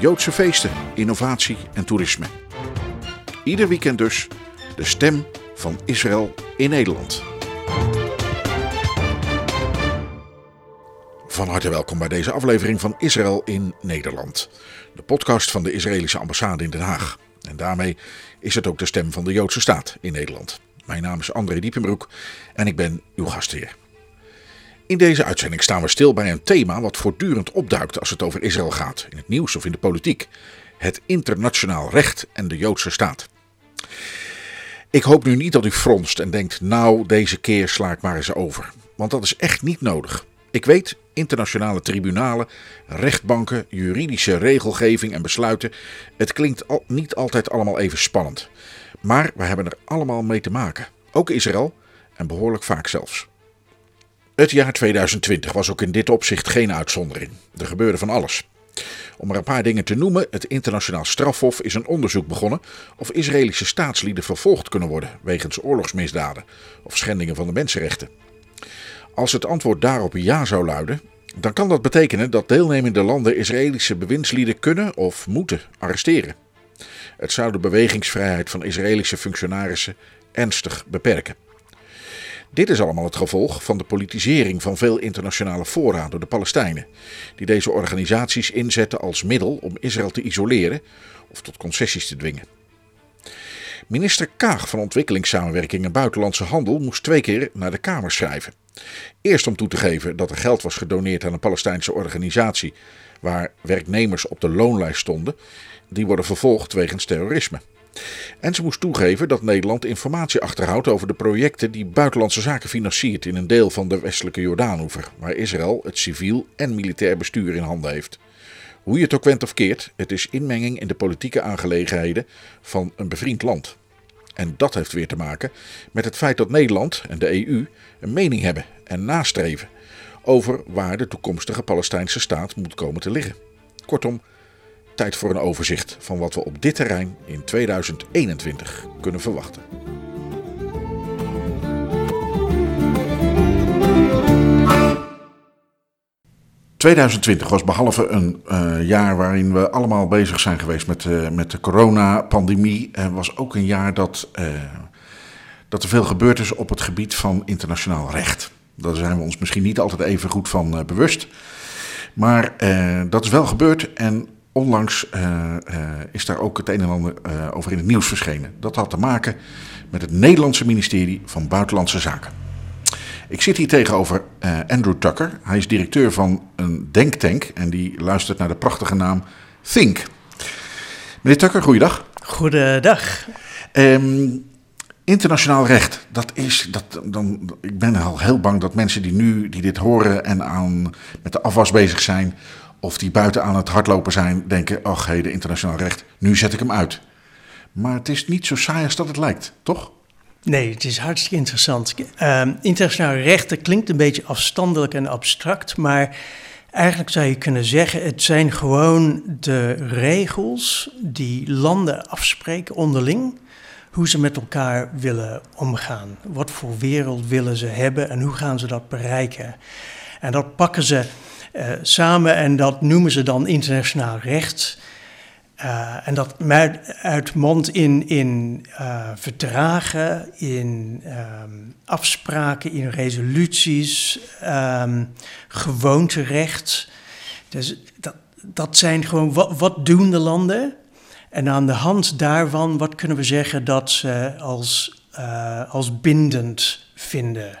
Joodse feesten, innovatie en toerisme. Ieder weekend dus de stem van Israël in Nederland. Van harte welkom bij deze aflevering van Israël in Nederland. De podcast van de Israëlische ambassade in Den Haag. En daarmee is het ook de stem van de Joodse staat in Nederland. Mijn naam is André Diepenbroek en ik ben uw gastheer. In deze uitzending staan we stil bij een thema wat voortdurend opduikt als het over Israël gaat, in het nieuws of in de politiek: het internationaal recht en de Joodse staat. Ik hoop nu niet dat u fronst en denkt: nou, deze keer sla ik maar eens over. Want dat is echt niet nodig. Ik weet, internationale tribunalen, rechtbanken, juridische regelgeving en besluiten, het klinkt niet altijd allemaal even spannend. Maar we hebben er allemaal mee te maken. Ook Israël en behoorlijk vaak zelfs. Het jaar 2020 was ook in dit opzicht geen uitzondering. Er gebeurde van alles. Om er een paar dingen te noemen, het internationaal strafhof is een onderzoek begonnen of Israëlische staatslieden vervolgd kunnen worden wegens oorlogsmisdaden of schendingen van de mensenrechten. Als het antwoord daarop ja zou luiden, dan kan dat betekenen dat deelnemende landen Israëlische bewindslieden kunnen of moeten arresteren. Het zou de bewegingsvrijheid van Israëlische functionarissen ernstig beperken. Dit is allemaal het gevolg van de politisering van veel internationale fora door de Palestijnen, die deze organisaties inzetten als middel om Israël te isoleren of tot concessies te dwingen. Minister Kaag van Ontwikkelingssamenwerking en Buitenlandse Handel moest twee keer naar de Kamer schrijven. Eerst om toe te geven dat er geld was gedoneerd aan een Palestijnse organisatie waar werknemers op de loonlijst stonden, die worden vervolgd wegens terrorisme. En ze moest toegeven dat Nederland informatie achterhoudt over de projecten die buitenlandse zaken financiert in een deel van de westelijke Jordaanoever, waar Israël het civiel en militair bestuur in handen heeft. Hoe je het ook went of keert, het is inmenging in de politieke aangelegenheden van een bevriend land. En dat heeft weer te maken met het feit dat Nederland en de EU een mening hebben en nastreven over waar de toekomstige Palestijnse staat moet komen te liggen. Kortom, tijd voor een overzicht van wat we op dit terrein in 2021 kunnen verwachten. ...2020 was behalve een uh, jaar waarin we allemaal bezig zijn geweest met, uh, met de coronapandemie... Uh, was ook een jaar dat, dat er veel gebeurd is op het gebied van internationaal recht. Daar zijn we ons misschien niet altijd even goed van bewust. Maar dat is wel gebeurd en onlangs uh, uh, is daar ook het een en ander uh, over in het nieuws verschenen. Dat had te maken met het Nederlandse ministerie van Buitenlandse Zaken. Ik zit hier tegenover Andrew Tucker. Hij is directeur van een denktank en die luistert naar de prachtige naam Think. Meneer Tucker, goeiedag. Goedendag. Um, internationaal recht, dat is, dat, dan, ik ben al heel bang dat mensen die nu die dit horen en aan, met de afwas bezig zijn, of die buiten aan het hardlopen zijn, denken: ach, hé, de internationaal recht, nu zet ik hem uit. Maar het is niet zo saai als dat het lijkt, toch? Nee, het is hartstikke interessant. Uh, internationaal recht klinkt een beetje afstandelijk en abstract, maar eigenlijk zou je kunnen zeggen: het zijn gewoon de regels die landen afspreken onderling. Hoe ze met elkaar willen omgaan. Wat voor wereld willen ze hebben en hoe gaan ze dat bereiken? En dat pakken ze samen en dat noemen ze dan internationaal recht. Uh, en dat uitmondt in, in uh, verdragen, in um, afspraken, in resoluties, um, gewoonterecht. Dus dat, dat zijn gewoon, wat, doen de landen? En aan de hand daarvan, wat kunnen we zeggen dat ze als, als bindend vinden?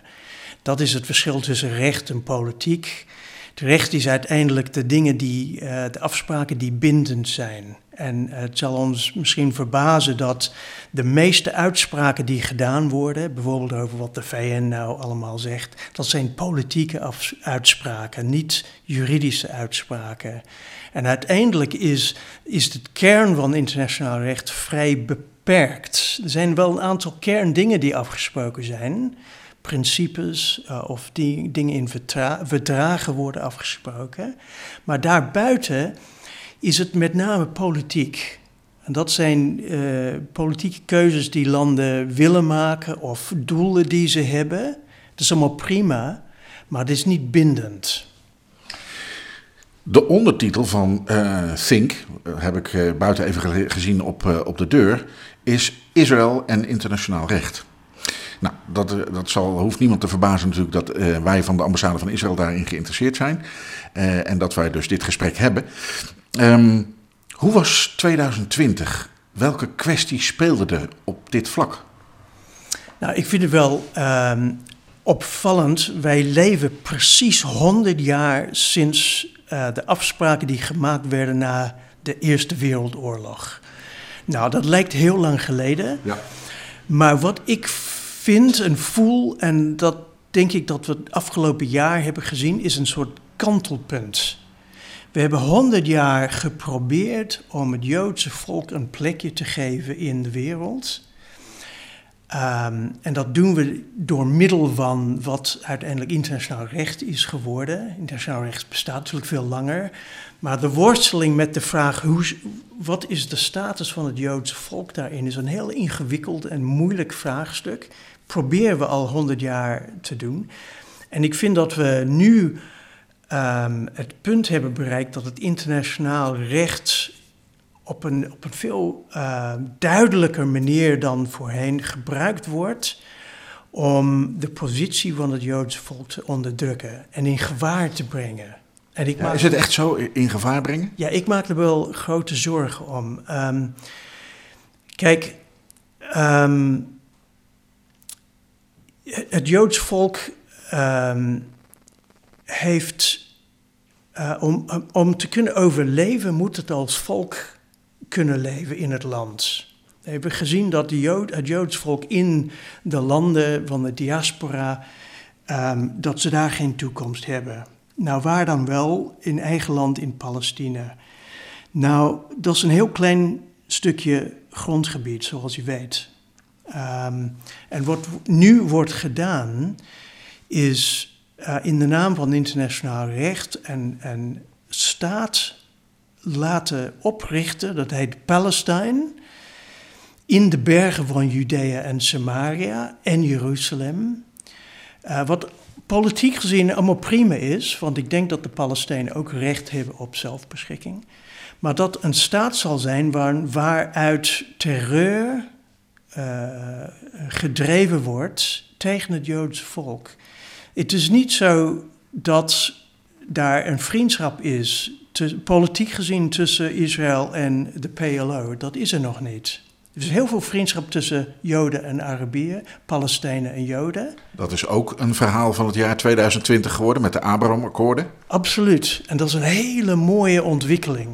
Dat is het verschil tussen recht en politiek. Het recht is uiteindelijk de dingen die, uh, de afspraken die bindend zijn. En het zal ons misschien verbazen dat de meeste uitspraken die gedaan worden, bijvoorbeeld over wat de VN nou allemaal zegt, dat zijn politieke uitspraken, niet juridische uitspraken. En uiteindelijk is, is de kern van internationaal recht vrij beperkt. Er zijn wel een aantal kerndingen die afgesproken zijn principes uh, of die dingen in verdragen worden afgesproken. Maar daarbuiten is het met name politiek. En dat zijn uh, politieke keuzes die landen willen maken of doelen die ze hebben. Dat is allemaal prima, maar het is niet bindend. De ondertitel van uh, Think, heb ik buiten even gezien op, op de deur, is Israël en internationaal recht. Nou, dat, dat zal, hoeft niemand te verbazen natuurlijk dat uh, wij van de ambassade van Israël daarin geïnteresseerd zijn. Uh, en dat wij dus dit gesprek hebben. Um, hoe was 2020? Welke kwesties speelden er op dit vlak? Nou, ik vind het wel um, opvallend. Wij leven precies 100 jaar sinds uh, de afspraken die gemaakt werden na de Eerste Wereldoorlog. Nou, dat lijkt heel lang geleden. Ja. Maar wat ik vind en voel, en dat denk ik dat we het afgelopen jaar hebben gezien, is een soort kantelpunt. We hebben honderd jaar geprobeerd om het Joodse volk een plekje te geven in de wereld. Um, en dat doen we door middel van wat uiteindelijk internationaal recht is geworden. Internationaal recht bestaat natuurlijk veel langer. Maar de worsteling met de vraag hoe, wat is de status van het Joodse volk daarin is een heel ingewikkeld en moeilijk vraagstuk. Proberen we al honderd jaar te doen. En ik vind dat we nu um, het punt hebben bereikt dat het internationaal recht op een, op een veel uh, duidelijker manier dan voorheen gebruikt wordt om de positie van het Joodse volk te onderdrukken en in gevaar te brengen. En ik ja, maak, is het echt zo in gevaar brengen? Ja, ik maak er wel grote zorgen om. Um, kijk, um, het Joods volk um, heeft, uh, om, om te kunnen overleven, moet het als volk kunnen leven in het land. We hebben gezien dat de Jood, het Joods volk in de landen van de diaspora, um, dat ze daar geen toekomst hebben. Nou, waar dan wel? In eigen land, in Palestina. Nou, dat is een heel klein stukje grondgebied, zoals u weet. Um, en wat nu wordt gedaan, is uh, in de naam van internationaal recht en, en staat laten oprichten, dat heet Palestine, in de bergen van Judea en Samaria en Jeruzalem. Uh, wat politiek gezien allemaal prima is, want ik denk dat de Palestijnen ook recht hebben op zelfbeschikking. Maar dat een staat zal zijn waar, waaruit terreur uh, gedreven wordt tegen het Joodse volk. Het is niet zo dat daar een vriendschap is, te, politiek gezien, tussen Israël en de PLO. Dat is er nog niet. Er is heel veel vriendschap tussen Joden en Arabieren, Palestijnen en Joden. Dat is ook een verhaal van het jaar 2020 geworden met de Abraham-akkoorden. Absoluut. En dat is een hele mooie ontwikkeling.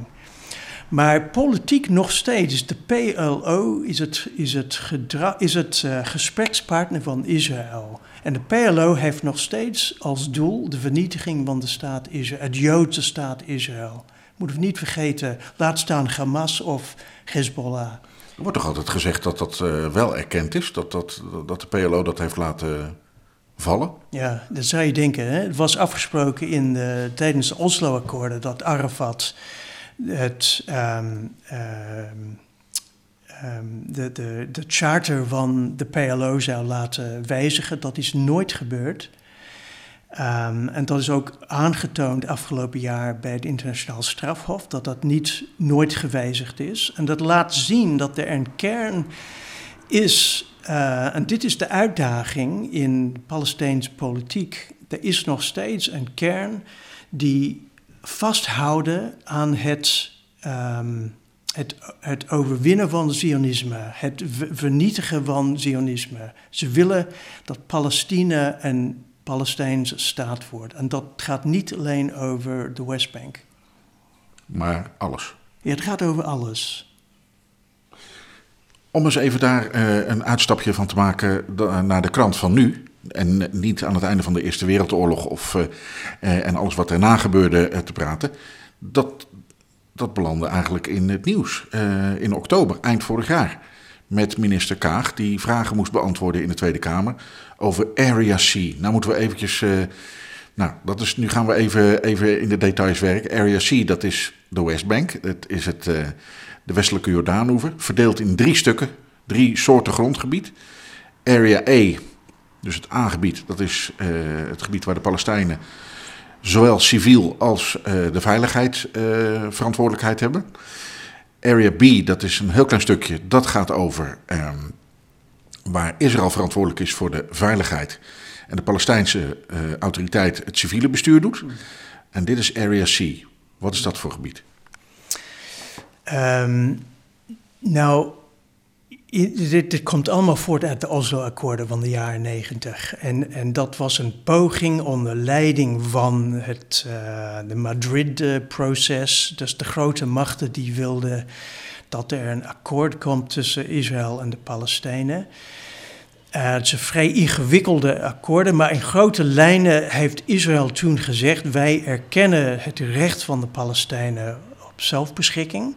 Maar politiek nog steeds. De PLO is het, is het, gedra- is het uh, gesprekspartner van Israël. En de PLO heeft nog steeds als doel de vernietiging van de staat Israël, het Joodse staat Israël. Moeten we niet vergeten, laat staan Hamas of Hezbollah. Er wordt toch altijd gezegd dat dat uh, wel erkend is, dat, dat, dat de PLO dat heeft laten vallen? Ja, dat zou je denken. Hè? Het was afgesproken in de, tijdens de Oslo-akkoorden dat Arafat het, um, um, um, de, de, de charter van de PLO zou laten wijzigen. Dat is nooit gebeurd. En dat is ook aangetoond afgelopen jaar bij het internationaal strafhof, dat dat niet nooit gewijzigd is. En dat laat zien dat er een kern is, uh, en dit is de uitdaging in Palestijnse politiek. Er is nog steeds een kern die vasthouden aan het, um, het, het overwinnen van Zionisme, het vernietigen van Zionisme. Ze willen dat Palestina een Palestijnse staat wordt. En dat gaat niet alleen over de Westbank. Maar alles. Ja, het gaat over alles. Om eens even daar uh, een uitstapje van te maken naar de krant van nu. En niet aan het einde van de Eerste Wereldoorlog of, uh, uh, en alles wat daarna gebeurde te praten. Dat, dat belandde eigenlijk in het nieuws in oktober, eind vorig jaar. Met minister Kaag, die vragen moest beantwoorden in de Tweede Kamer over Area C. Nou moeten we eventjes nou, dat is, nu gaan we even, even in de details werken. Area C, dat is de Westbank. Dat is het, de westelijke Jordaanoever. Verdeeld in drie stukken, drie soorten grondgebied. Area A, dus het A-gebied, dat is uh, het gebied waar de Palestijnen zowel civiel als uh, de veiligheidsverantwoordelijkheid hebben. Area B, dat is een heel klein stukje, dat gaat over um, waar Israël verantwoordelijk is voor de veiligheid en de Palestijnse autoriteit het civiele bestuur doet. En dit is Area C. Wat is dat voor gebied? Um, nou, dit, komt allemaal voort uit de Oslo-akkoorden van de jaren negentig. En, en dat was een poging onder leiding van het uh, de Madrid-proces. Dus de grote machten die wilden dat er een akkoord komt tussen Israël en de Palestijnen. Uh, het zijn vrij ingewikkelde akkoorden, maar in grote lijnen heeft Israël toen gezegd: wij erkennen het recht van de Palestijnen op zelfbeschikking.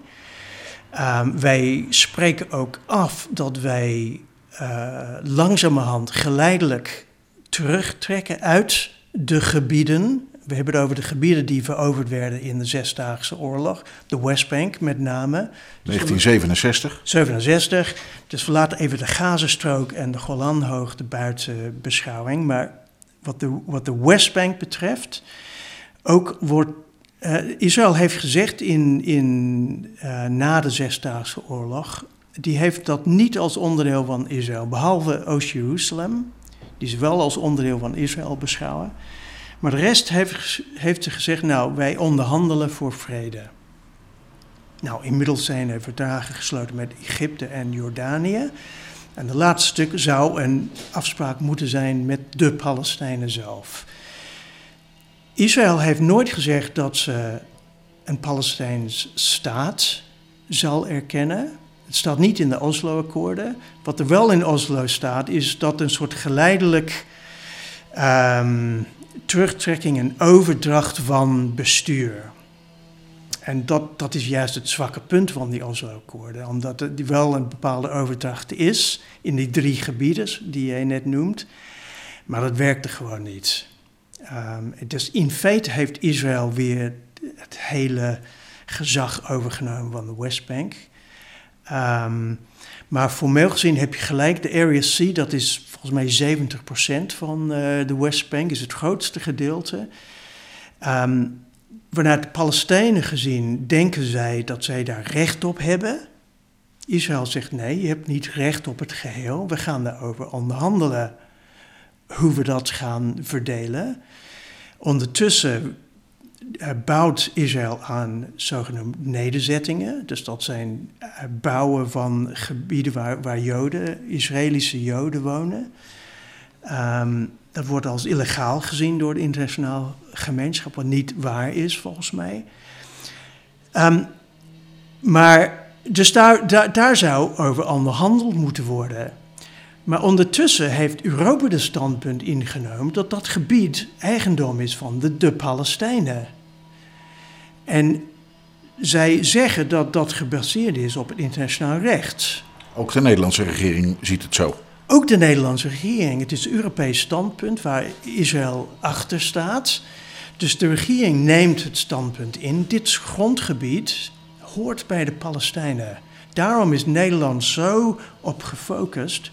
Um, wij spreken ook af dat wij uh, langzamerhand geleidelijk terugtrekken uit de gebieden we hebben het over de gebieden die veroverd werden in de Zesdaagse Oorlog. De Westbank met name. 1967. 67. Dus we laten even de Gazastrook en de Golanhoogte buiten beschouwing. Maar wat de, wat de Westbank betreft, ook wordt. Uh, Israël heeft gezegd in, in, uh, na de Zesdaagse Oorlog. Die heeft dat niet als onderdeel van Israël, behalve Oost-Jeruzalem. Die ze wel als onderdeel van Israël beschouwen. Maar de rest heeft, heeft ze gezegd, nou, wij onderhandelen voor vrede. Nou, inmiddels zijn er verdragen gesloten met Egypte en Jordanië. En de laatste stuk zou een afspraak moeten zijn met de Palestijnen zelf. Israël heeft nooit gezegd dat ze een Palestijns staat zal erkennen. Het staat niet in de Oslo-akkoorden. Wat er wel in Oslo staat, is dat een soort geleidelijk um, terugtrekking en overdracht van bestuur. En dat, dat is juist het zwakke punt van die Oslo-akkoorden. Omdat er wel een bepaalde overdracht is in die drie gebieden die jij net noemt. Maar dat werkte gewoon niet. Um, dus in feite heeft Israël weer het hele gezag overgenomen van de Westbank. Um, maar formeel gezien heb je gelijk, de Area C, dat is volgens mij 70% van uh, de Westbank, is het grootste gedeelte. Um, vanuit de Palestijnen gezien denken zij dat zij daar recht op hebben. Israël zegt nee, je hebt niet recht op het geheel. We gaan daarover onderhandelen hoe we dat gaan verdelen. Ondertussen uh, bouwt Israël aan zogenaamde nederzettingen. Dus dat zijn uh, bouwen van gebieden waar, waar Joden, Israëlische Joden wonen. Um, dat wordt als illegaal gezien door de internationale gemeenschap, wat niet waar is volgens mij. Um, maar dus daar, daar, daar zou over onderhandeld moeten worden. Maar ondertussen heeft Europa de standpunt ingenomen dat dat gebied eigendom is van de, de Palestijnen. En zij zeggen dat dat gebaseerd is op het internationaal recht. Ook de Nederlandse regering ziet het zo. Ook de Nederlandse regering. Het is een Europees standpunt waar Israël achter staat. Dus de regering neemt het standpunt in. Dit grondgebied hoort bij de Palestijnen. Daarom is Nederland zo op gefocust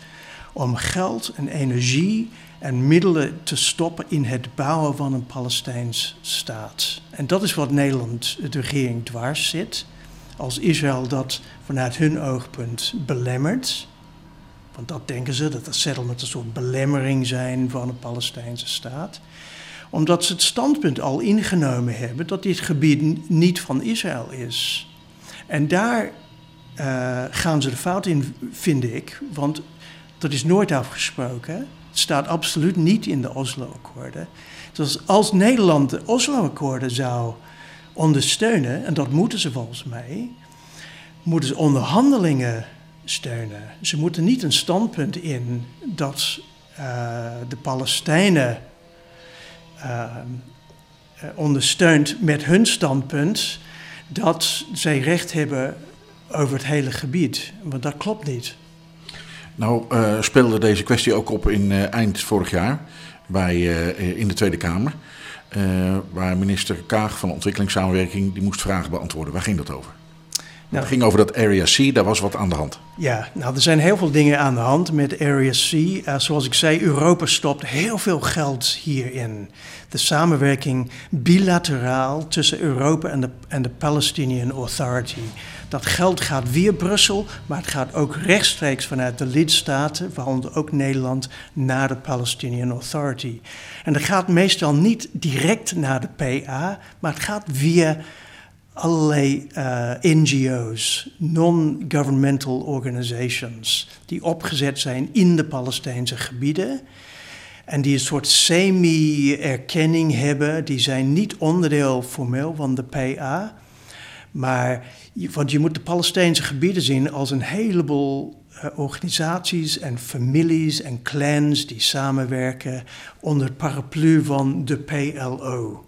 om geld en energie en middelen te stoppen in het bouwen van een Palestijns staat. En dat is wat Nederland, de regering, dwars zit. Als Israël dat vanuit hun oogpunt belemmert, want dat denken ze, dat de settlement een soort belemmering zijn van een Palestijnse staat. Omdat ze het standpunt al ingenomen hebben dat dit gebied niet van Israël is. En daar uh, gaan ze de fout in, vind ik, want dat is nooit afgesproken. Het staat absoluut niet in de Oslo-akkoorden. Dus als Nederland de Oslo-akkoorden zou ondersteunen, en dat moeten ze volgens mij, moeten ze onderhandelingen steunen. Ze moeten niet een standpunt in dat uh, de Palestijnen uh, ondersteunt met hun standpunt dat zij recht hebben over het hele gebied. Want dat klopt niet. Nou uh, speelde deze kwestie ook op in eind vorig jaar bij, in de Tweede Kamer. waar minister Kaag van Ontwikkelingssamenwerking die moest vragen beantwoorden. Waar ging dat over? Nou, het ging over dat Area C, daar was wat aan de hand. Ja, nou er zijn heel veel dingen aan de hand met Area C. Uh, zoals ik zei, Europa stopt heel veel geld hierin. De samenwerking bilateraal tussen Europa en de, en de Palestinian Authority. Dat geld gaat via Brussel, maar het gaat ook rechtstreeks vanuit de lidstaten, waaronder ook Nederland, naar de Palestinian Authority. En dat gaat meestal niet direct naar de PA, maar het gaat via allerlei uh, NGO's, non-governmental organizations, die opgezet zijn in de Palestijnse gebieden. En die een soort semi-erkenning hebben. Die zijn niet onderdeel formeel van de PA. Maar, want je moet de Palestijnse gebieden zien als een heleboel uh, organisaties en families en clans die samenwerken onder het paraplu van de PLO.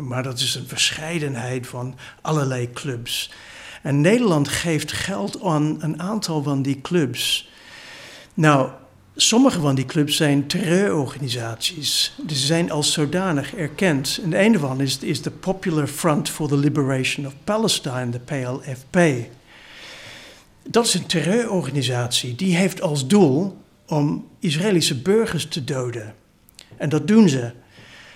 Maar dat is een verscheidenheid van allerlei clubs. En Nederland geeft geld aan een aantal van die clubs. Nou, sommige van die clubs zijn terreurorganisaties. Dus ze zijn als zodanig erkend. En een van is, is de Popular Front for the Liberation of Palestine, de PLFP. Dat is een terreurorganisatie. Die heeft als doel om Israëlische burgers te doden. En dat doen ze.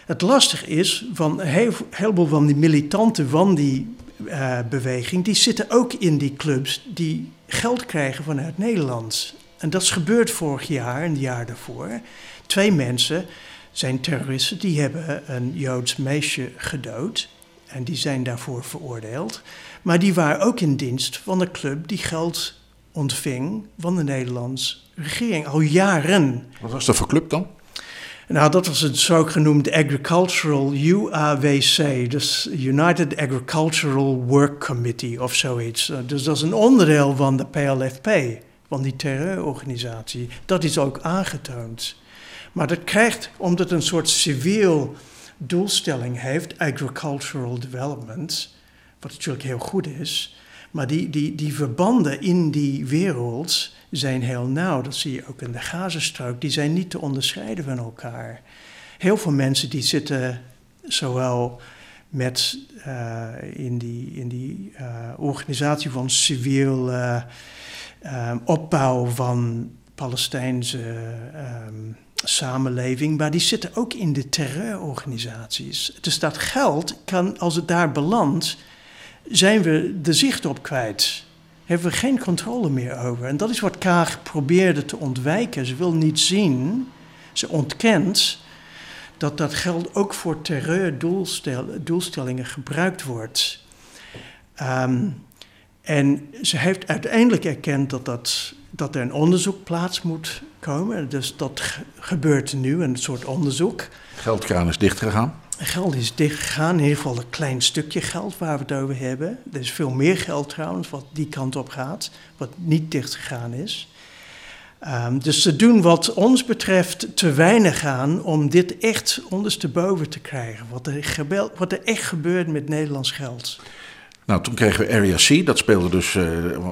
Het lastig is, van een heel, heleboel van die militanten van die uh, beweging, die zitten ook in die clubs die geld krijgen vanuit Nederland. En dat is gebeurd vorig jaar en het jaar daarvoor. Twee mensen zijn terroristen, die hebben een Joods meisje gedood. En die zijn daarvoor veroordeeld. Maar die waren ook in dienst van de club die geld ontving van de Nederlandse regering al jaren. Wat was dat voor club dan? Nou, dat was het zogenoemde Agricultural UAWC, dus United Agricultural Work Committee of zoiets. Eh, dus dat is een onderdeel van de PLFP, van die terreurorganisatie. Dat is ook aangetoond. Maar dat krijgt, omdat het een soort civiel doelstelling heeft, agricultural development, wat natuurlijk heel goed is, maar die, die, die verbanden in die wereld zijn heel nauw. Dat zie je ook in de Gazastrook. Die zijn niet te onderscheiden van elkaar. Heel veel mensen die zitten zowel met uh, in die, in die uh, organisatie van civiel uh, opbouw van Palestijnse um, samenleving, maar die zitten ook in de terreurorganisaties. Dus dat geld kan, als het daar belandt, zijn we de zicht op kwijt. Hebben we geen controle meer over. En dat is wat Kaag probeerde te ontwijken. Ze wil niet zien, ze ontkent dat dat geld ook voor terreurdoelstellingen gebruikt wordt. Um, en ze heeft uiteindelijk erkend dat, dat, dat er een onderzoek plaats moet komen. Dus dat gebeurt nu, een soort onderzoek. Geldkraan is dichtgegaan geld is dichtgegaan. In ieder geval een klein stukje geld waar we het over hebben. Er is veel meer geld trouwens wat die kant op gaat, wat niet dichtgegaan is. Um, dus ze doen wat ons betreft te weinig aan om dit echt ondersteboven te krijgen. Wat er, wat er echt gebeurt met Nederlands geld. Nou, toen kregen we Area C. Dat speelde dus, uh,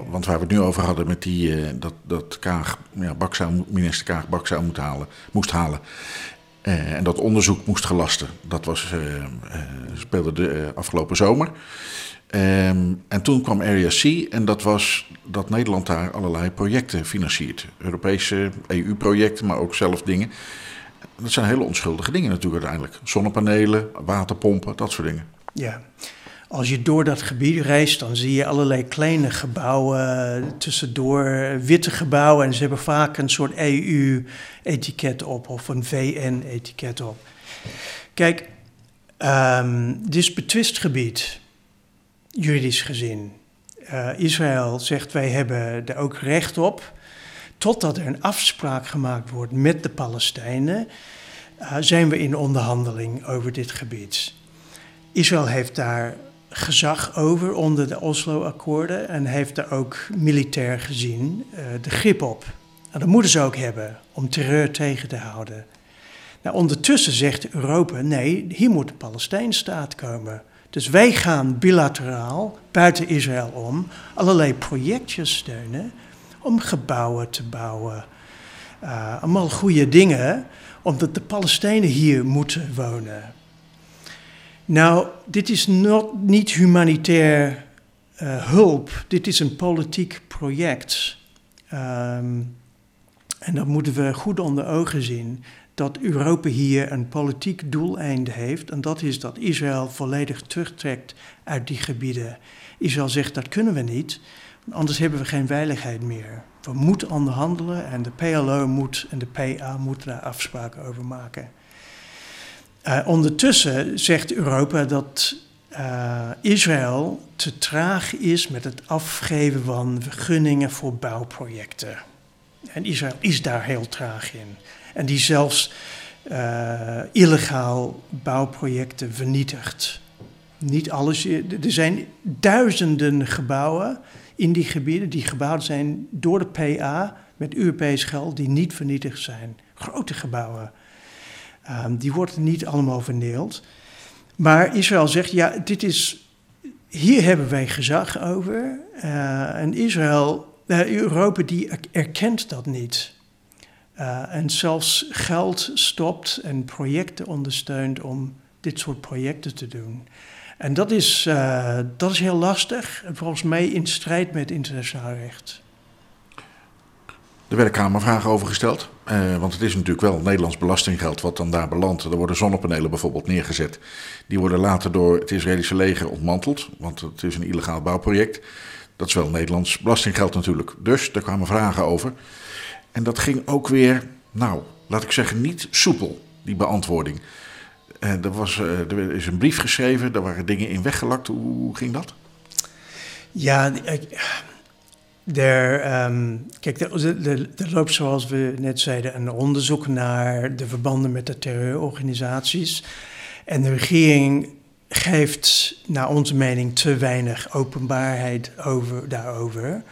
want waar we het nu over hadden met die, uh, dat, dat Kaag, ja, minister Kaag Bak zou moeten halen, moest halen. Uh, en dat onderzoek moest gelasten. Dat was, uh, uh, speelde de afgelopen zomer. Um, en toen kwam Area C en dat was dat Nederland daar allerlei projecten financiert. Europese EU-projecten, maar ook zelf dingen. Dat zijn hele onschuldige dingen natuurlijk uiteindelijk. Zonnepanelen, waterpompen, dat soort dingen. Ja, als je door dat gebied reist, dan zie je allerlei kleine gebouwen tussendoor, witte gebouwen. En ze hebben vaak een soort EU-etiket op of een VN-etiket op. Kijk, um, dit is betwist gebied, juridisch gezien. Uh, Israël zegt wij hebben er ook recht op, totdat er een afspraak gemaakt wordt met de Palestijnen, uh, zijn we in onderhandeling over dit gebied. Israël heeft daar gezag over onder de Oslo-akkoorden en heeft daar ook militair gezien uh, de grip op. En dat moeten ze ook hebben om terreur tegen te houden. Nou, ondertussen zegt Europa: nee, hier moet een Palestijnstaat komen. Dus wij gaan bilateraal buiten Israël om allerlei projectjes steunen om gebouwen te bouwen. Uh, allemaal goede dingen, omdat de Palestijnen hier moeten wonen. Nou, dit is niet humanitair uh, hulp, dit is een politiek project. Um, en dat moeten we goed onder ogen zien dat Europa hier een politiek doeleinde heeft. En dat is dat Israël volledig terugtrekt uit die gebieden. Israël zegt dat kunnen we niet, anders hebben we geen veiligheid meer. We moeten onderhandelen en de PLO moet en de PA moeten daar afspraken over maken. Uh, ondertussen zegt Europa dat uh, Israël te traag is met het afgeven van vergunningen voor bouwprojecten. En Israël is daar heel traag in. En die zelfs uh, illegaal bouwprojecten vernietigt. Niet alles. Er zijn duizenden gebouwen in die gebieden die gebouwd zijn door de PA met Europees geld die niet vernietigd zijn. Grote gebouwen. Um, die worden niet allemaal verneeld. Maar Israël zegt, ja, dit is, hier hebben wij gezag over. Uh, en Israël, uh, Europa die erkent dat niet. Uh, en zelfs geld stopt en projecten ondersteunt om dit soort projecten te doen. En dat is, dat is heel lastig en volgens mij in strijd met internationaal recht. Er werden Kamervragen over gesteld. Uh, want het is natuurlijk wel Nederlands belastinggeld wat dan daar belandt. Er worden zonnepanelen bijvoorbeeld neergezet. Die worden later door het Israëlische leger ontmanteld. Want het is een illegaal bouwproject. Dat is wel Nederlands belastinggeld natuurlijk. Dus daar kwamen vragen over. En dat ging ook weer, nou, laat ik zeggen, niet soepel, die beantwoording. Uh, er, was, uh, er is een brief geschreven, daar waren dingen in weggelakt. Hoe, ging dat? Ja, um, kijk, er, loopt zoals we net zeiden een onderzoek naar de verbanden met de terreurorganisaties. En de regering geeft naar onze mening te weinig openbaarheid over, daarover.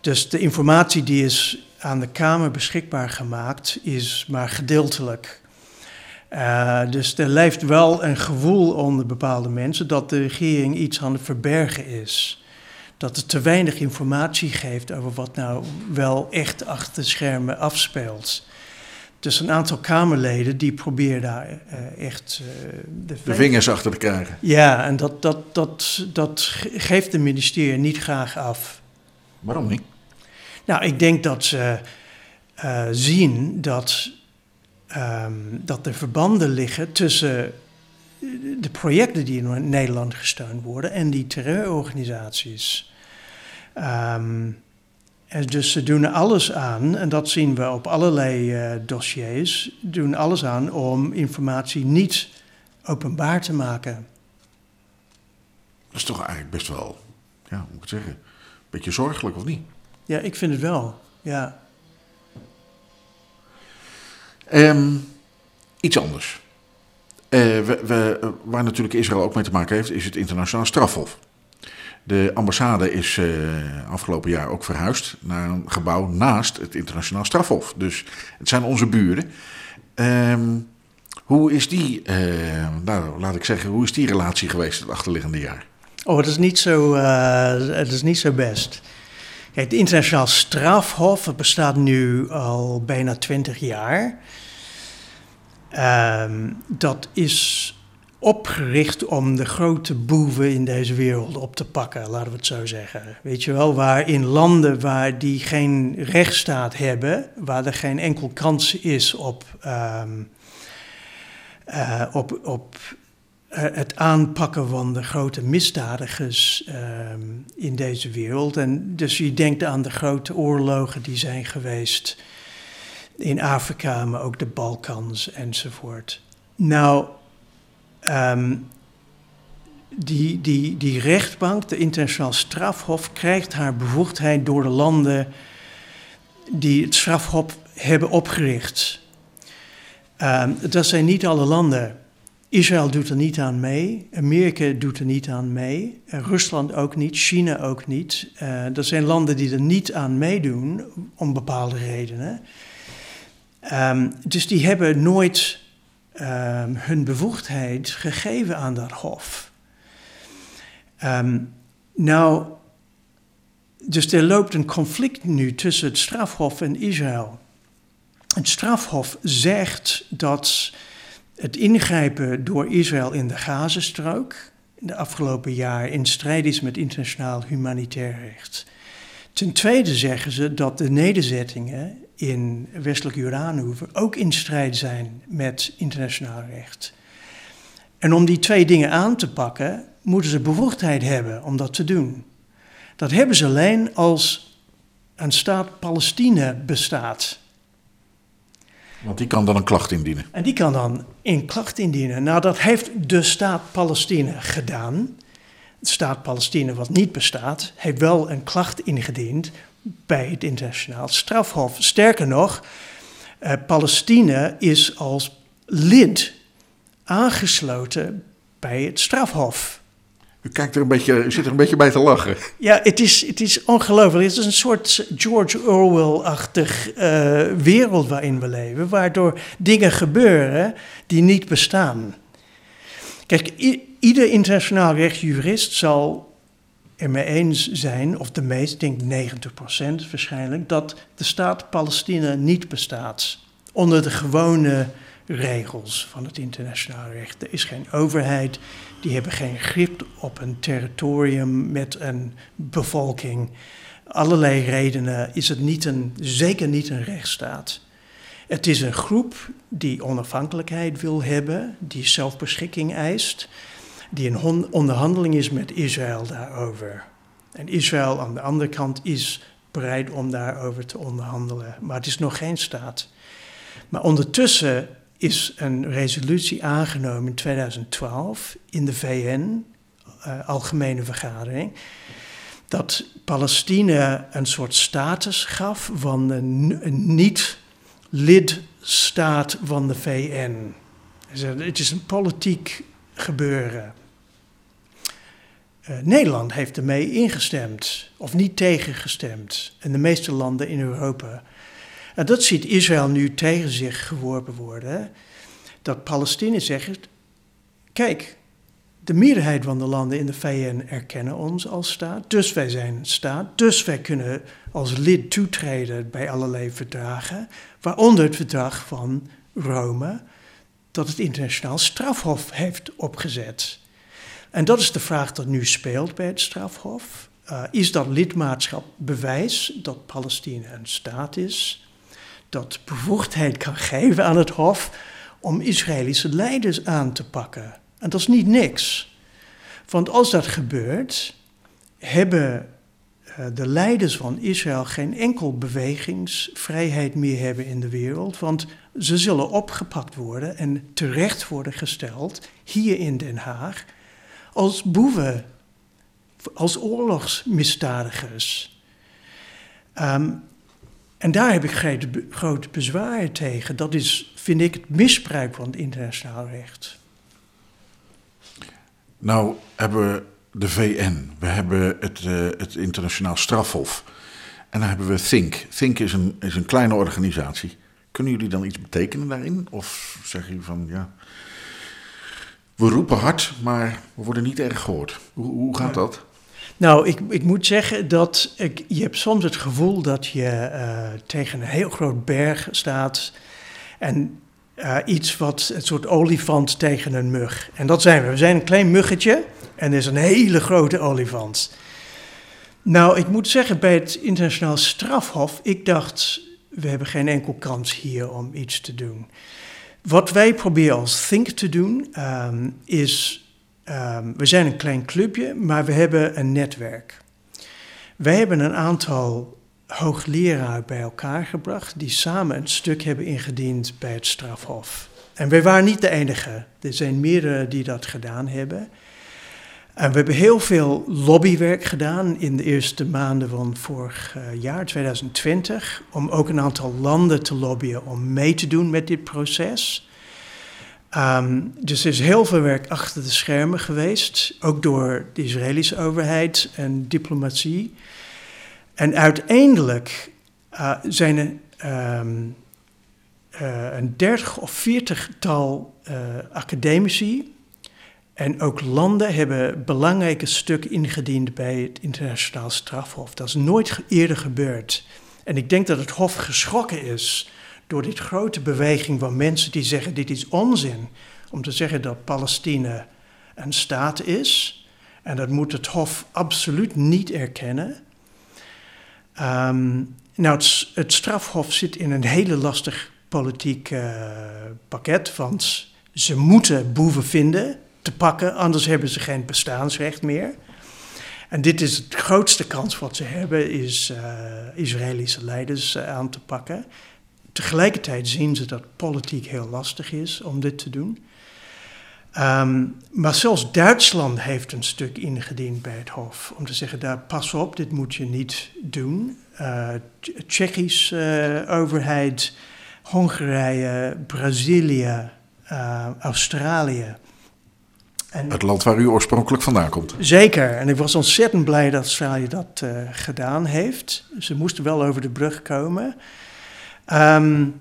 Dus de informatie die is aan de Kamer beschikbaar gemaakt is maar gedeeltelijk. Uh, dus er leeft wel een gevoel onder bepaalde mensen dat de regering iets aan het verbergen is. Dat het te weinig informatie geeft over wat nou wel echt achter de schermen afspeelt. Dus een aantal Kamerleden die proberen daar uh, echt uh, de, de, vingers achter te krijgen. Ja, en dat, dat, dat, dat geeft het ministerie niet graag af. Waarom niet? Nou, ik denk dat ze uh, zien dat, um, dat er verbanden liggen tussen de projecten die in Nederland gesteund worden en die terreurorganisaties. Um, en dus ze doen alles aan, en dat zien we op allerlei uh, dossiers, doen alles aan om informatie niet openbaar te maken. Dat is toch eigenlijk best wel, ja, hoe moet ik het zeggen, een beetje zorgelijk of niet? Ja, ik vind het wel, ja. Um, iets anders. Uh, we, we, waar natuurlijk Israël ook mee te maken heeft, is het internationaal strafhof. De ambassade is uh, afgelopen jaar ook verhuisd naar een gebouw naast het internationaal strafhof. Dus het zijn onze buren. Um, hoe is die, uh, nou, laat ik zeggen, hoe is die relatie geweest het achterliggende jaar? Oh, het is niet zo, het is niet zo best. Kijk, het internationaal strafhof bestaat nu al bijna twintig jaar. Um, dat is opgericht om de grote boeven in deze wereld op te pakken, laten we het zo zeggen. Weet je wel, waar in landen waar die geen rechtsstaat hebben, waar er geen enkel kans is op, um, uh, op, op uh, het aanpakken van de grote misdadigers um, in deze wereld. En dus je denkt aan de grote oorlogen die zijn geweest in Afrika, maar ook de Balkans enzovoort. Nou, um, die, die, die rechtbank, de internationaal strafhof, krijgt haar bevoegdheid door de landen die het strafhof hebben opgericht. Um, dat zijn niet alle landen. Israël doet er niet aan mee, Amerika doet er niet aan mee, eh, Rusland ook niet, China ook niet. Uh, er zijn landen die er niet aan meedoen om bepaalde redenen. Um, dus die hebben nooit um, hun bevoegdheid gegeven aan dat hof. Um, nou, dus er loopt een conflict nu tussen het strafhof en Israël. Het strafhof zegt dat het ingrijpen door Israël in de Gazastrook de afgelopen jaar in strijd is met internationaal humanitair recht. Ten tweede zeggen ze dat de nederzettingen in westelijk Jordaanhoever ook in strijd zijn met internationaal recht. En om die twee dingen aan te pakken, moeten ze bevoegdheid hebben om dat te doen. Dat hebben ze alleen als een staat Palestina bestaat. Want die kan dan een klacht indienen. En die kan dan een klacht indienen. Nou, dat heeft de staat Palestina gedaan. De staat Palestina, wat niet bestaat, heeft wel een klacht ingediend bij het internationaal strafhof. Sterker nog, eh, Palestina is als lid aangesloten bij het strafhof. U, kijkt er een beetje, u zit er een beetje bij te lachen. Ja, het is, het is ongelooflijk. Het is een soort George Orwell-achtig uh, wereld waarin we leven, waardoor dingen gebeuren die niet bestaan. Kijk, ieder internationaal rechtsjurist zal er mee eens zijn, of de meest, ik denk 90% waarschijnlijk, dat de staat Palestina niet bestaat. Onder de gewone regels van het internationaal recht. Er is geen overheid, die hebben geen grip op een territorium met een bevolking. Allerlei redenen is het niet een, zeker niet een rechtsstaat. Het is een groep die onafhankelijkheid wil hebben, die zelfbeschikking eist, die een onderhandeling is met Israël daarover. En Israël aan de andere kant is bereid om daarover te onderhandelen, maar het is nog geen staat. Maar ondertussen is een resolutie aangenomen in 2012 in de VN, uh, Algemene Vergadering, dat Palestina een soort status gaf van een, een niet-lidstaat van de VN. Het is een politiek gebeuren. Uh, Nederland heeft ermee ingestemd, of niet tegengestemd, en de meeste landen in Europa. En dat ziet Israël nu tegen zich geworpen worden. Dat Palestiniërs zeggen: kijk, de meerderheid van de landen in de VN erkennen ons als staat, dus wij zijn staat, dus wij kunnen als lid toetreden bij allerlei verdragen, waaronder het verdrag van Rome, dat het internationaal strafhof heeft opgezet. En dat is de vraag dat nu speelt bij het strafhof. Uh, is dat lidmaatschap bewijs dat Palestina een staat is? dat bevoegdheid kan geven aan het Hof om Israëlische leiders aan te pakken. En dat is niet niks. Want als dat gebeurt, hebben eh, de leiders van Israël geen enkel bewegingsvrijheid meer hebben in de wereld, want ze zullen opgepakt worden en terecht worden gesteld hier in Den Haag als boeven, als oorlogsmisdadigers. Um, en daar heb ik grote bezwaren tegen. Dat is, vind ik, het misbruik van het internationaal recht. Nou hebben we de VN, we hebben het, uh, het internationaal strafhof en dan hebben we Think. Think is een, is een kleine organisatie. Kunnen jullie dan iets betekenen daarin? Of zeg je van ja, we roepen hard, maar we worden niet erg gehoord. Hoe, hoe gaat dat? Nou, ik, ik moet zeggen dat ik, je hebt soms het gevoel dat je uh, tegen een heel groot berg staat en uh, iets wat een soort olifant tegen een mug. En dat zijn we. We zijn een klein muggetje en er is een hele grote olifant. Nou, ik moet zeggen, bij het internationaal strafhof, ik dacht, we hebben geen enkel kans hier om iets te doen. Wat wij proberen als Think te doen, um, is Um, we zijn een klein clubje, maar we hebben een netwerk. Wij hebben een aantal hoogleraren bij elkaar gebracht die samen een stuk hebben ingediend bij het strafhof. En wij waren niet de enige. Er zijn meerdere die dat gedaan hebben. En we hebben heel veel lobbywerk gedaan in de eerste maanden van vorig eh, jaar, 2020, om ook een aantal landen te lobbyen om mee te doen met dit proces. Ehm, dus er is heel veel werk achter de schermen geweest, ook door de Israëlische overheid en diplomatie. En uiteindelijk uh, zijn er um, uh, een dertig of veertigtal uh, academici en ook landen hebben belangrijke stukken ingediend bij het internationaal strafhof. Dat is nooit eerder gebeurd. En ik denk dat het Hof geschrokken is door dit grote beweging van mensen die zeggen: dit is onzin. Om te zeggen dat Palestina een staat is. En dat moet het Hof absoluut niet erkennen. Um, nou, het, strafhof zit in een hele lastig politiek uh, pakket. Want ze moeten boeven vinden, te pakken, anders hebben ze geen bestaansrecht meer. En dit is de grootste kans wat ze hebben, is uh, Israëlische leiders uh, aan te pakken. Tegelijkertijd zien ze dat politiek heel lastig is om dit te doen. Um, maar zelfs Duitsland heeft een stuk ingediend bij het Hof om te zeggen: daar pas op, dit moet je niet doen. Uh, Tsjechische uh, overheid, Hongarije, Brazilië, Australië. En het land waar u oorspronkelijk vandaan komt. Zeker, en ik was ontzettend blij dat Australië dat gedaan heeft. Ze moesten wel over de brug komen. Um,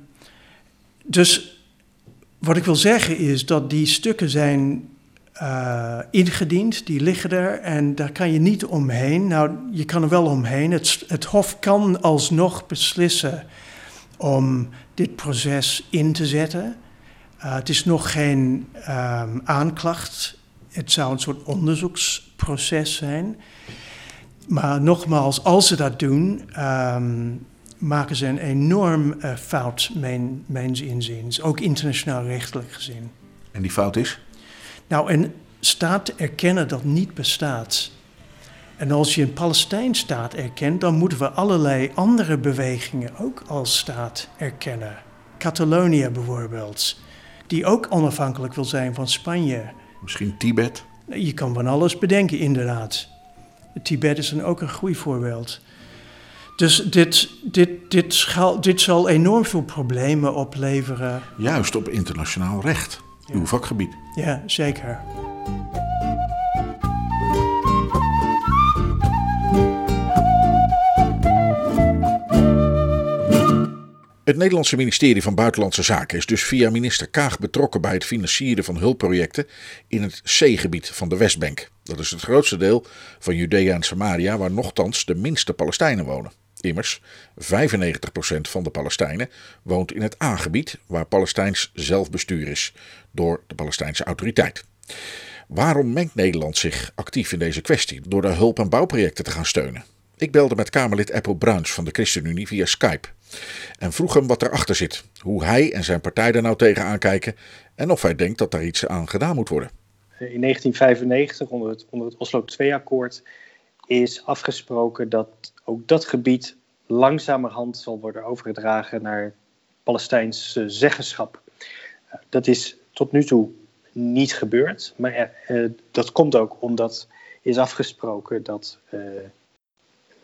dus wat ik wil zeggen is dat die stukken zijn uh, ingediend, die liggen er en daar kan je niet omheen. Nou, je kan er wel omheen. Het, het Hof kan alsnog beslissen om dit proces in te zetten. Uh, het is nog geen um, aanklacht. Het zou een soort onderzoeksproces zijn. Maar nogmaals, als ze dat doen, um, maken ze een enorm uh, fout, mijn, mijns inziens. Ook internationaal rechtelijk gezien. En die fout is? Nou, een staat erkennen dat niet bestaat. En als je een Palestijnse staat erkent, dan moeten we allerlei andere bewegingen ook als staat erkennen. Catalonië bijvoorbeeld, die ook onafhankelijk wil zijn van Spanje. Misschien Tibet? Je kan van alles bedenken, inderdaad. Tibet is dan ook een goed voorbeeld. Dus dit, dit, dit, schaal, dit zal enorm veel problemen opleveren. Juist op internationaal recht, ja. uw vakgebied. Ja, zeker. Het Nederlandse ministerie van Buitenlandse Zaken is dus via minister Kaag betrokken bij het financieren van hulpprojecten in het C-gebied van de Westbank. Dat is het grootste deel van Judea en Samaria, waar nochtans de minste Palestijnen wonen. Immers, 95% van de Palestijnen woont in het A-gebied, waar Palestijns zelfbestuur is door de Palestijnse autoriteit. Waarom mengt Nederland zich actief in deze kwestie door de hulp- en bouwprojecten te gaan steunen? Ik belde met Kamerlid Apple Bruins van de ChristenUnie via Skype en vroeg hem wat erachter zit, hoe hij en zijn partij er nou tegenaan kijken en of hij denkt dat daar iets aan gedaan moet worden. In 1995, onder het, onder het Oslo II-akkoord, is afgesproken dat ook dat gebied langzamerhand zal worden overgedragen naar Palestijns zeggenschap. Dat is tot nu toe niet gebeurd, maar uh, dat komt ook omdat is afgesproken dat uh,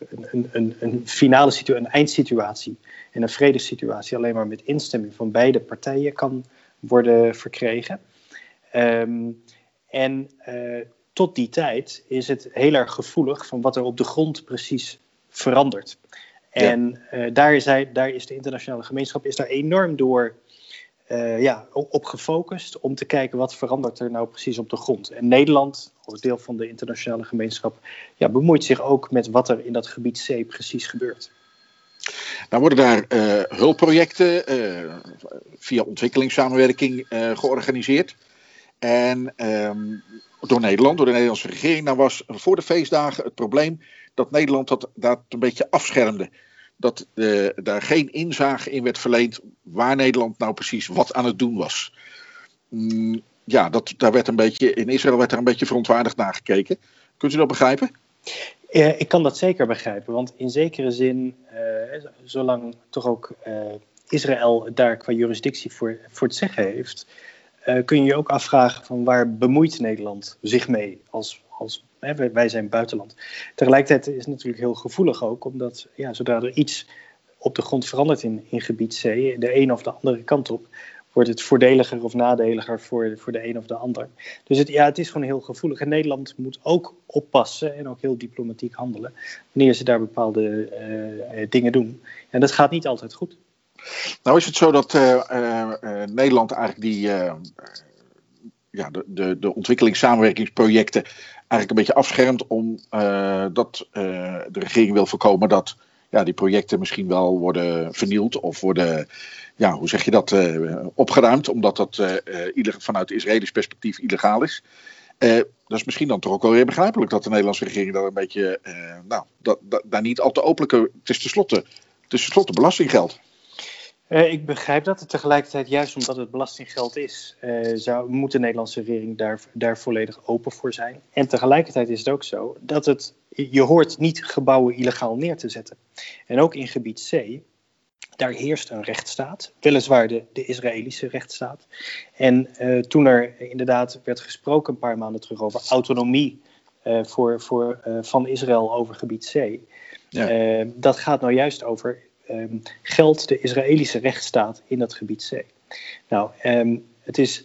een, een, een, finale situatie, een eindsituatie en een vredessituatie alleen maar met instemming van beide partijen kan worden verkregen. Um, en uh, tot die tijd is het heel erg gevoelig van wat er op de grond precies verandert. En ja. uh, daar, is hij, daar is de internationale gemeenschap is daar enorm door uh, ja, op gefocust om te kijken wat verandert er nou precies op de grond. En Nederland, als deel van de internationale gemeenschap, ja, bemoeit zich ook met wat er in dat gebied C precies gebeurt. Nou worden daar uh, hulpprojecten via ontwikkelingssamenwerking georganiseerd. En um, door Nederland, door de Nederlandse regering. Nou was voor de feestdagen het probleem dat Nederland dat, dat een beetje afschermde. Dat uh, daar geen inzage in werd verleend waar Nederland nou precies wat aan het doen was. Mm, ja, dat, daar werd een beetje, in Israël werd er een beetje verontwaardigd naar gekeken. Kunt u dat begrijpen? Ik kan dat zeker begrijpen, want in zekere zin, uh, zolang toch ook Israël daar qua jurisdictie voor, voor het zeggen heeft, kun je je ook afvragen van waar bemoeit Nederland zich mee als, als wij zijn buitenland. Tegelijkertijd is het natuurlijk heel gevoelig ook, omdat ja, zodra er iets op de grond verandert in, in gebied C, de een of de andere kant op, wordt het voordeliger of nadeliger voor, voor de een of de ander. Dus ja, het is gewoon heel gevoelig. En Nederland moet ook oppassen en ook heel diplomatiek handelen wanneer ze daar bepaalde eh, dingen doen. En dat gaat niet altijd goed. Nou is het zo dat uh, Nederland eigenlijk die, ja, de, de, de ontwikkelingssamenwerkingsprojecten eigenlijk een beetje afschermt omdat de regering wil voorkomen dat ja, die projecten misschien wel worden vernield of worden, ja, hoe zeg je dat, opgeruimd, omdat dat vanuit Israëlisch perspectief illegaal is. dat is misschien dan toch ook wel weer begrijpelijk dat de Nederlandse regering daar een beetje, nou, dat, dat, daar niet al te openlijk, het is tenslotte, het is tenslotte belastinggeld. Uh, ik begrijp dat. Het tegelijkertijd, juist omdat het belastinggeld is, uh, zou, moet de Nederlandse regering daar, daar volledig open voor zijn. En tegelijkertijd is het ook zo dat het, je hoort niet gebouwen illegaal neer te zetten. En ook in gebied C, daar heerst een rechtsstaat, weliswaar de, de Israëlische rechtsstaat. En uh, toen er inderdaad werd gesproken een paar maanden terug over autonomie voor, voor, van Israël over gebied C. Ja. dat gaat nou juist over um, geldt de Israëlische rechtsstaat in dat gebied C. Nou, um, het is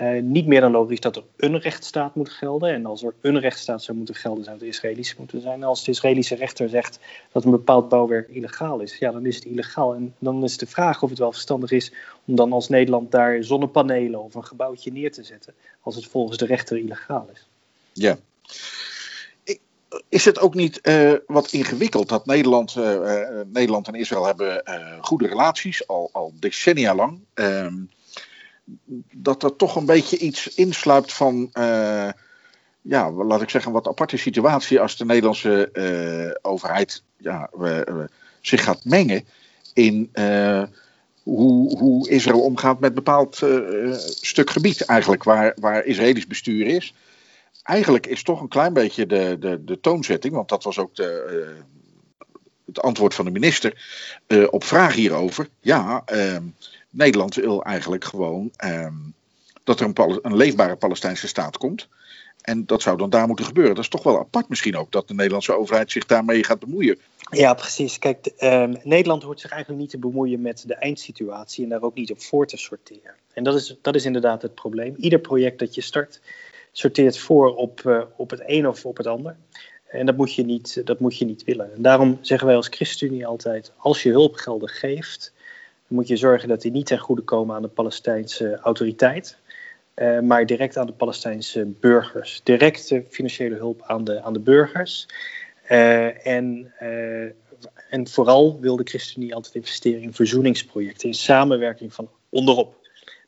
uh, niet meer dan logisch dat er een rechtsstaat moet gelden. En als er een rechtsstaat zou moeten gelden, zou het Israëlische moeten zijn. als de Israëlische rechter zegt dat een bepaald bouwwerk illegaal is, ja, dan is het illegaal. En dan is de vraag of het wel verstandig is om dan als Nederland daar zonnepanelen of een gebouwtje neer te zetten, als het volgens de rechter illegaal is. Ja is het ook niet uh, wat ingewikkeld dat Nederland, uh, Nederland en Israël hebben goede relaties, al, al decennia lang. Ehm, dat er toch een beetje iets insluipt van, ja, laat ik zeggen, wat aparte situatie als de Nederlandse overheid ja, zich gaat mengen in hoe, hoe Israël omgaat met bepaald stuk gebied eigenlijk, waar, waar Israëlisch bestuur is eigenlijk is toch een klein beetje de, de, de toonzetting, want dat was ook de, uh, het antwoord van de minister uh, op vraag hierover. Ja, uh, Nederland wil eigenlijk gewoon ehm, dat er een, een, leefbare Palestijnse staat komt. En dat zou dan daar moeten gebeuren. Dat is toch wel apart misschien ook, dat de Nederlandse overheid zich daarmee gaat bemoeien. Ja, precies. Kijk, ehm, Nederland hoort zich eigenlijk niet te bemoeien met de eindsituatie en daar ook niet op voor te sorteren. En dat is, dat is inderdaad het probleem. Ieder project dat je start, sorteert voor op, uh, op het een of op het ander. En dat moet je niet, dat moet je niet willen. En daarom zeggen wij als ChristenUnie altijd: als je hulpgelden geeft, dan moet je zorgen dat die niet ten goede komen aan de Palestijnse autoriteit. Uh, maar direct aan de Palestijnse burgers. Directe financiële hulp aan de, aan de burgers. En, en vooral wil de ChristenUnie altijd investeren in verzoeningsprojecten, in samenwerking van onderop.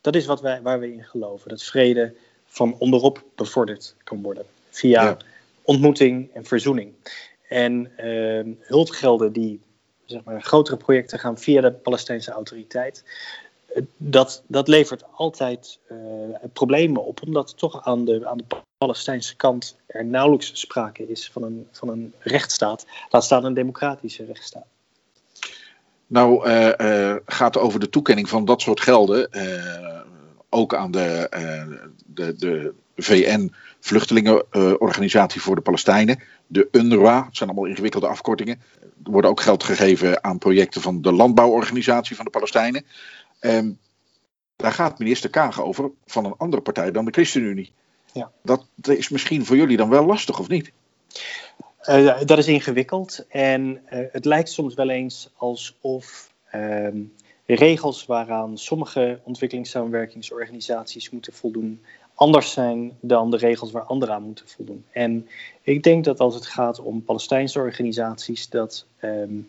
Dat is wat wij, waar we in geloven: dat vrede van onderop bevorderd kan worden. Via ontmoeting en verzoening. En uh, hulpgelden die zeg maar, grotere projecten gaan via de Palestijnse autoriteit. Eh, dat, dat levert altijd uh, problemen op, omdat toch aan de, aan de Palestijnse kant er nauwelijks sprake is van een, van een rechtsstaat, laat staan een democratische rechtsstaat. Nou, uh, gaat over de toekenning van dat soort gelden ook aan de, uh, de, de VN-vluchtelingenorganisatie voor de Palestijnen, de UNRWA. Het zijn allemaal ingewikkelde afkortingen. Er wordt ook geld gegeven aan projecten van de Landbouworganisatie van de Palestijnen. Um, daar gaat minister Kaag over van een andere partij dan de ChristenUnie. Ja. Dat is misschien voor jullie dan wel lastig, of niet? Uh, dat is ingewikkeld en uh, het lijkt soms wel eens alsof uh, regels waaraan sommige ontwikkelingssamenwerkingsorganisaties moeten voldoen anders zijn dan de regels waar anderen aan moeten voldoen. En ik denk dat als het gaat om Palestijnse organisaties, dat, um,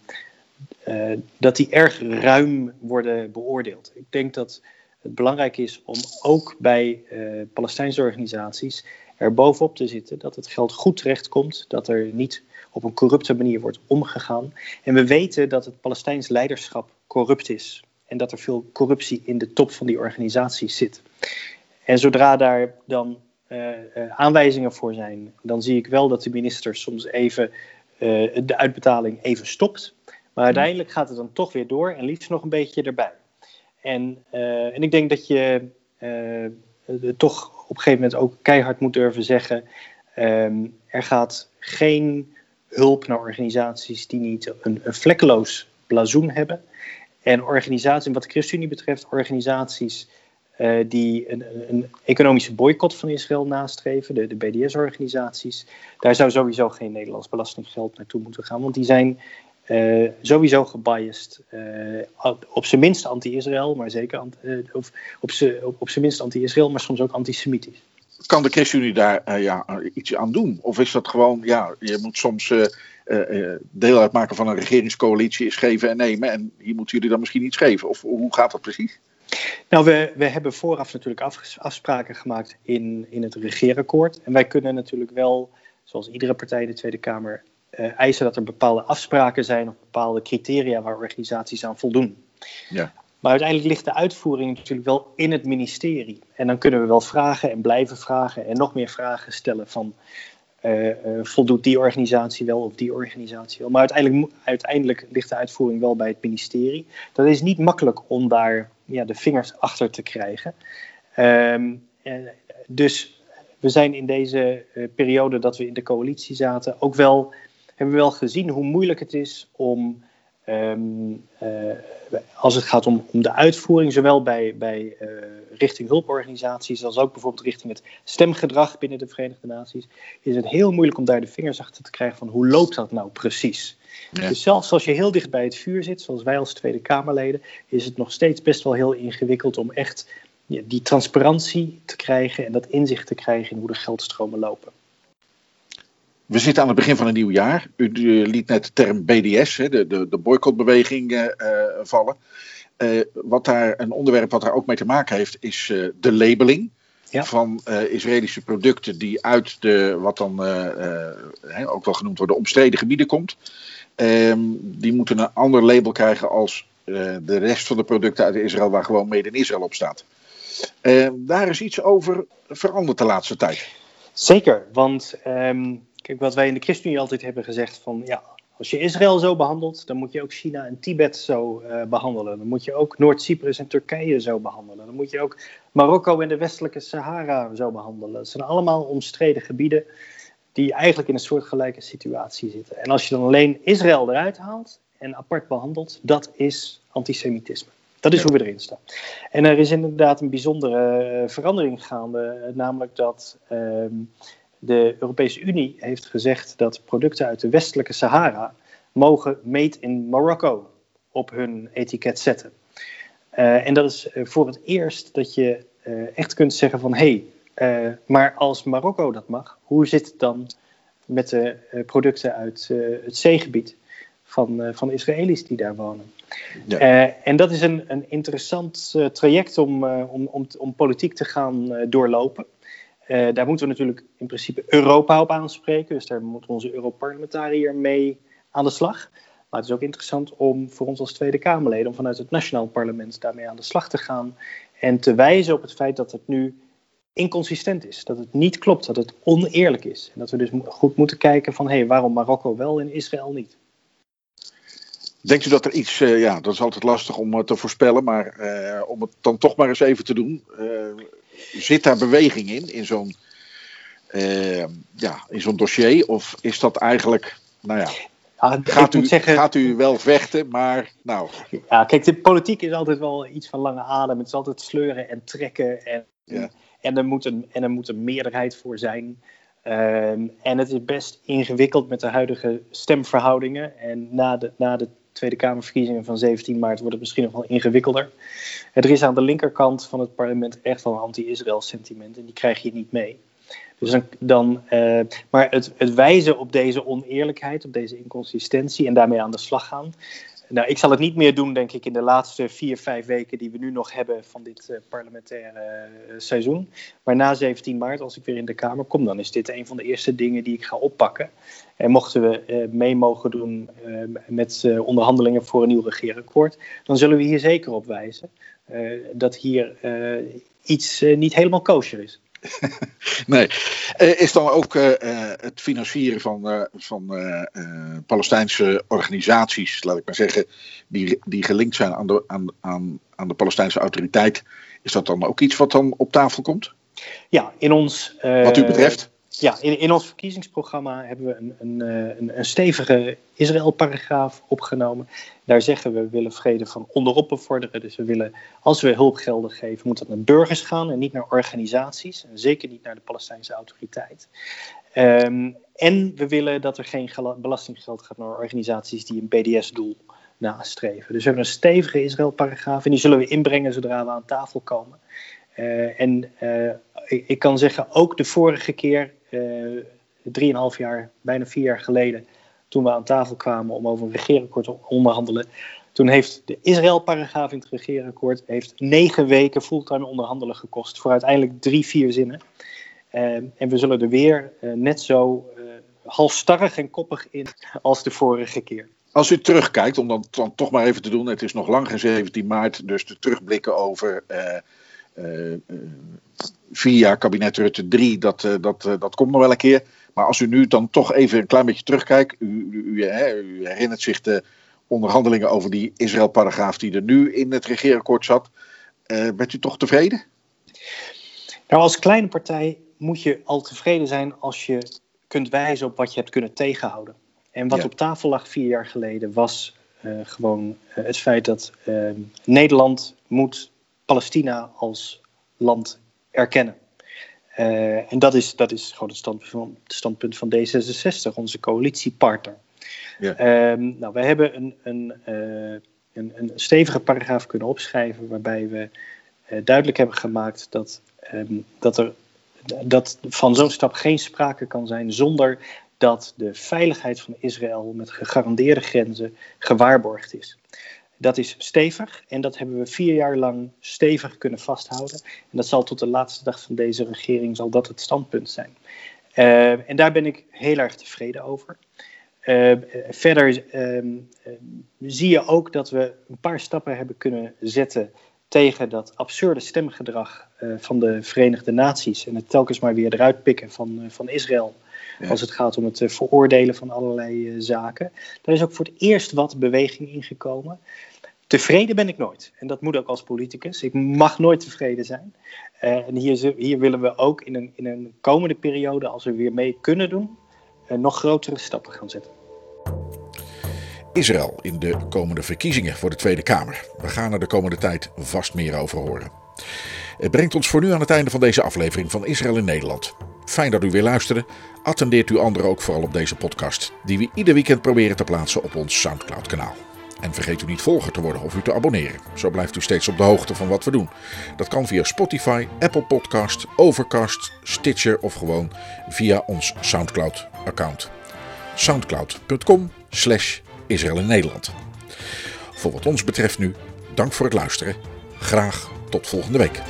uh, dat die erg ruim worden beoordeeld. Ik denk dat het belangrijk is om ook bij uh, Palestijnse organisaties er bovenop te zitten dat het geld goed terechtkomt, dat er niet op een corrupte manier wordt omgegaan. En we weten dat het Palestijns leiderschap corrupt is en dat er veel corruptie in de top van die organisaties zit. En zodra daar dan uh, aanwijzingen voor zijn, dan zie ik wel dat de minister soms even uh, de uitbetaling even stopt. Maar uiteindelijk gaat het dan toch weer door en liefst nog een beetje erbij. En, en ik denk dat je toch op een gegeven moment ook keihard moet durven zeggen: um, er gaat geen hulp naar organisaties die niet een, een vlekkeloos blazoen hebben. En organisaties, wat de ChristenUnie betreft, organisaties uh, die een, een, economische boycott van Israël nastreven, de, de BDS-organisaties, daar zou sowieso geen Nederlands belastinggeld naartoe moeten gaan, want die zijn uh, sowieso gebiased. Uh, op zijn minst anti-Israël, maar zeker of op zijn minst anti-Israël, maar soms ook antisemitisch. Kan de ChristenUnie daar ja, iets aan doen? Of is dat gewoon, ja, je moet soms deel uitmaken van een regeringscoalitie, is geven en nemen, en hier moeten jullie dan misschien iets geven? Of hoe gaat dat precies? Nou, we, we hebben vooraf natuurlijk afspraken gemaakt in, in het regeerakkoord. En wij kunnen natuurlijk wel, zoals iedere partij in de Tweede Kamer, eisen dat er bepaalde afspraken zijn of bepaalde criteria waar organisaties aan voldoen. Ja. Maar uiteindelijk ligt de uitvoering natuurlijk wel in het ministerie. En dan kunnen we wel vragen en blijven vragen en nog meer vragen stellen van uh, uh, voldoet die organisatie wel of die organisatie wel. Maar uiteindelijk, uiteindelijk ligt de uitvoering wel bij het ministerie. Dat is niet makkelijk om daar ja, de vingers achter te krijgen. Um, dus we zijn in deze periode dat we in de coalitie zaten ook wel, hebben we wel gezien hoe moeilijk het is om, um, uh, als het gaat om, om de uitvoering, zowel bij, bij uh, richting hulporganisaties als ook bijvoorbeeld richting het stemgedrag binnen de Verenigde Naties, is het heel moeilijk om daar de vingers achter te krijgen van hoe loopt dat nou precies. Ja. Dus zelfs als je heel dicht bij het vuur zit, zoals wij als Tweede Kamerleden, is het nog steeds best wel heel ingewikkeld om echt die transparantie te krijgen en dat inzicht te krijgen in hoe de geldstromen lopen. We zitten aan het begin van een nieuw jaar. U, liet net de term BDS, de, de, de boycottbeweging, uh, vallen. Uh, wat daar, een onderwerp wat daar ook mee te maken heeft, is uh, de labeling. Ja. van Israëlische producten die uit de, wat dan ook wel genoemd wordt, de omstreden gebieden komt. Um, die moeten een ander label krijgen als de rest van de producten uit Israël, waar gewoon Made in Israël op staat. Uh, daar is iets over veranderd de laatste tijd. Zeker, want um, kijk, wat wij in de ChristenUnie altijd hebben gezegd van ja, als je Israël zo behandelt, dan moet je ook China en Tibet zo uh, behandelen. Dan moet je ook Noord-Cyprus en Turkije zo behandelen. Dan moet je ook Marokko en de westelijke Sahara zo behandelen. Dat zijn allemaal omstreden gebieden die eigenlijk in een soortgelijke situatie zitten. En als je dan alleen Israël eruit haalt en apart behandelt, dat is antisemitisme. Dat is hoe we erin staan. En er is inderdaad een bijzondere eh, verandering gaande, namelijk dat ehm, de Europese Unie heeft gezegd dat producten uit de westelijke Sahara mogen made in Marokko op hun etiket zetten. Uh, en dat is eh, voor het eerst dat je uh, echt kunt zeggen van hé, hey, uh, maar als Marokko dat mag, hoe zit het dan met de producten uit het zeegebied van, van Israëli's die daar wonen? Ja. en dat is een, een interessant traject om, om, om, om, politiek te gaan doorlopen. Daar moeten we natuurlijk in principe Europa op aanspreken, dus daar moet onze Europarlementariër mee aan de slag. Maar het is ook interessant om voor ons als Tweede Kamerleden, om vanuit het Nationaal Parlement daarmee aan de slag te gaan en te wijzen op het feit dat het nu inconsistent is. Dat het niet klopt, dat het oneerlijk is. En dat we dus goed moeten kijken van, hé, hey, waarom Marokko wel en Israël niet? Denkt u dat er iets, uh, ja, dat is altijd lastig om uh, te voorspellen, maar om het dan toch maar eens even te doen. Zit daar beweging in, in zo'n ja, in zo'n dossier? Of is dat eigenlijk, nou ja, ja gaat, u, zeggen, gaat u wel vechten, maar nou... Ja, kijk, de politiek is altijd wel iets van lange adem. Het is altijd sleuren en trekken en... Ja. En er moet een, en er moet een meerderheid voor zijn. Um, en het is best ingewikkeld met de huidige stemverhoudingen. En na de, na de Tweede Kamerverkiezingen van 17 maart wordt het misschien nog wel ingewikkelder. Er is aan de linkerkant van het parlement echt wel een anti-Israël sentiment. En die krijg je niet mee. Dus dan, uh, maar het wijzen op deze oneerlijkheid, op deze inconsistentie en daarmee aan de slag gaan, nou, ik zal het niet meer doen, denk ik, in de laatste vier, vijf weken die we nu nog hebben van dit uh, parlementaire uh, seizoen. Maar na 17 maart, als ik weer in de Kamer kom, dan is dit een van de eerste dingen die ik ga oppakken. En mochten we uh, mee mogen doen met onderhandelingen voor een nieuw regeerakkoord, dan zullen we hier zeker op wijzen dat hier iets niet helemaal kosher is. nee. Uh, is dan ook uh, het financieren van, uh, van Palestijnse organisaties, laat ik maar zeggen, die, die gelinkt zijn aan de, aan, aan, aan de Palestijnse autoriteit, is dat dan ook iets wat dan op tafel komt? Ja, in ons. wat u betreft? Ja, in, ons verkiezingsprogramma hebben we een, eh, een, een stevige Israël-paragraaf opgenomen. Daar zeggen we, we willen vrede van onderop bevorderen. Dus we willen, als we hulpgelden geven, moet dat naar burgers gaan en niet naar organisaties. En zeker niet naar de Palestijnse autoriteit. Um, en we willen dat er geen belastinggeld gaat naar organisaties die een BDS-doel nastreven. Dus we hebben een stevige Israël-paragraaf en die zullen we inbrengen zodra we aan tafel komen. Uh, en uh, ik, kan zeggen, ook de vorige keer, drieënhalf jaar, bijna vier jaar geleden, toen we aan tafel kwamen om over een regeerakkoord te onderhandelen, toen heeft de Israël-paragraaf in het regeerakkoord heeft negen weken fulltime onderhandelen gekost voor uiteindelijk drie, vier zinnen. en we zullen er weer net zo halfstarrig en koppig in als de vorige keer. Als u terugkijkt, om dan, dan, toch maar even te doen, het is nog lang geen 17 maart, dus de terugblikken over uh, vier jaar kabinet Rutte 3, dat, uh, dat, dat komt nog wel een keer. Maar als u nu dan toch even een klein beetje terugkijkt, u, u, u, u herinnert zich de onderhandelingen over die Israël-paragraaf die er nu in het regeerakkoord zat. bent u toch tevreden? Nou, als kleine partij moet je al tevreden zijn als je kunt wijzen op wat je hebt kunnen tegenhouden. En wat op tafel lag vier jaar geleden was uh, gewoon uh, het feit dat uh, Nederland moet Palestina als land erkennen. en dat is, dat is gewoon het standpunt van, het standpunt van D66, onze coalitiepartner. Ja. Ehm, nou, we hebben een, een, een, een, stevige paragraaf kunnen opschrijven waarbij we duidelijk hebben gemaakt dat, um, dat er dat van zo'n stap geen sprake kan zijn zonder dat de veiligheid van Israël met gegarandeerde grenzen gewaarborgd is. Dat is stevig en dat hebben we vier jaar lang stevig kunnen vasthouden. En dat zal tot de laatste dag van deze regering zal dat het standpunt zijn. Uh, en daar ben ik heel erg tevreden over. Uh, verder uh, zie je ook dat we een paar stappen hebben kunnen zetten tegen dat absurde stemgedrag uh, van de Verenigde Naties en het telkens maar weer eruit pikken van, van Israël. Als het gaat om het uh, veroordelen van allerlei zaken. Daar is ook voor het eerst wat beweging ingekomen. Tevreden ben ik nooit. En dat moet ook als politicus. Ik mag nooit tevreden zijn. en hier, hier willen we ook in een, in een komende periode, als we weer mee kunnen doen, nog grotere stappen gaan zetten. Israël in de komende verkiezingen voor de Tweede Kamer. We gaan er de komende tijd vast meer over horen. Het brengt ons voor nu aan het einde van deze aflevering van Israël in Nederland. Fijn dat u weer luisterde. Attendeert u anderen ook vooral op deze podcast, die we ieder weekend proberen te plaatsen op ons Soundcloud-kanaal. En vergeet u niet volger te worden of u te abonneren. Zo blijft u steeds op de hoogte van wat we doen. Dat kan via Spotify, Apple Podcast, Overcast, Stitcher of gewoon via ons Soundcloud-account. Soundcloud.com slash Israël in Nederland. Voor wat ons betreft nu, dank voor het luisteren. Graag tot volgende week.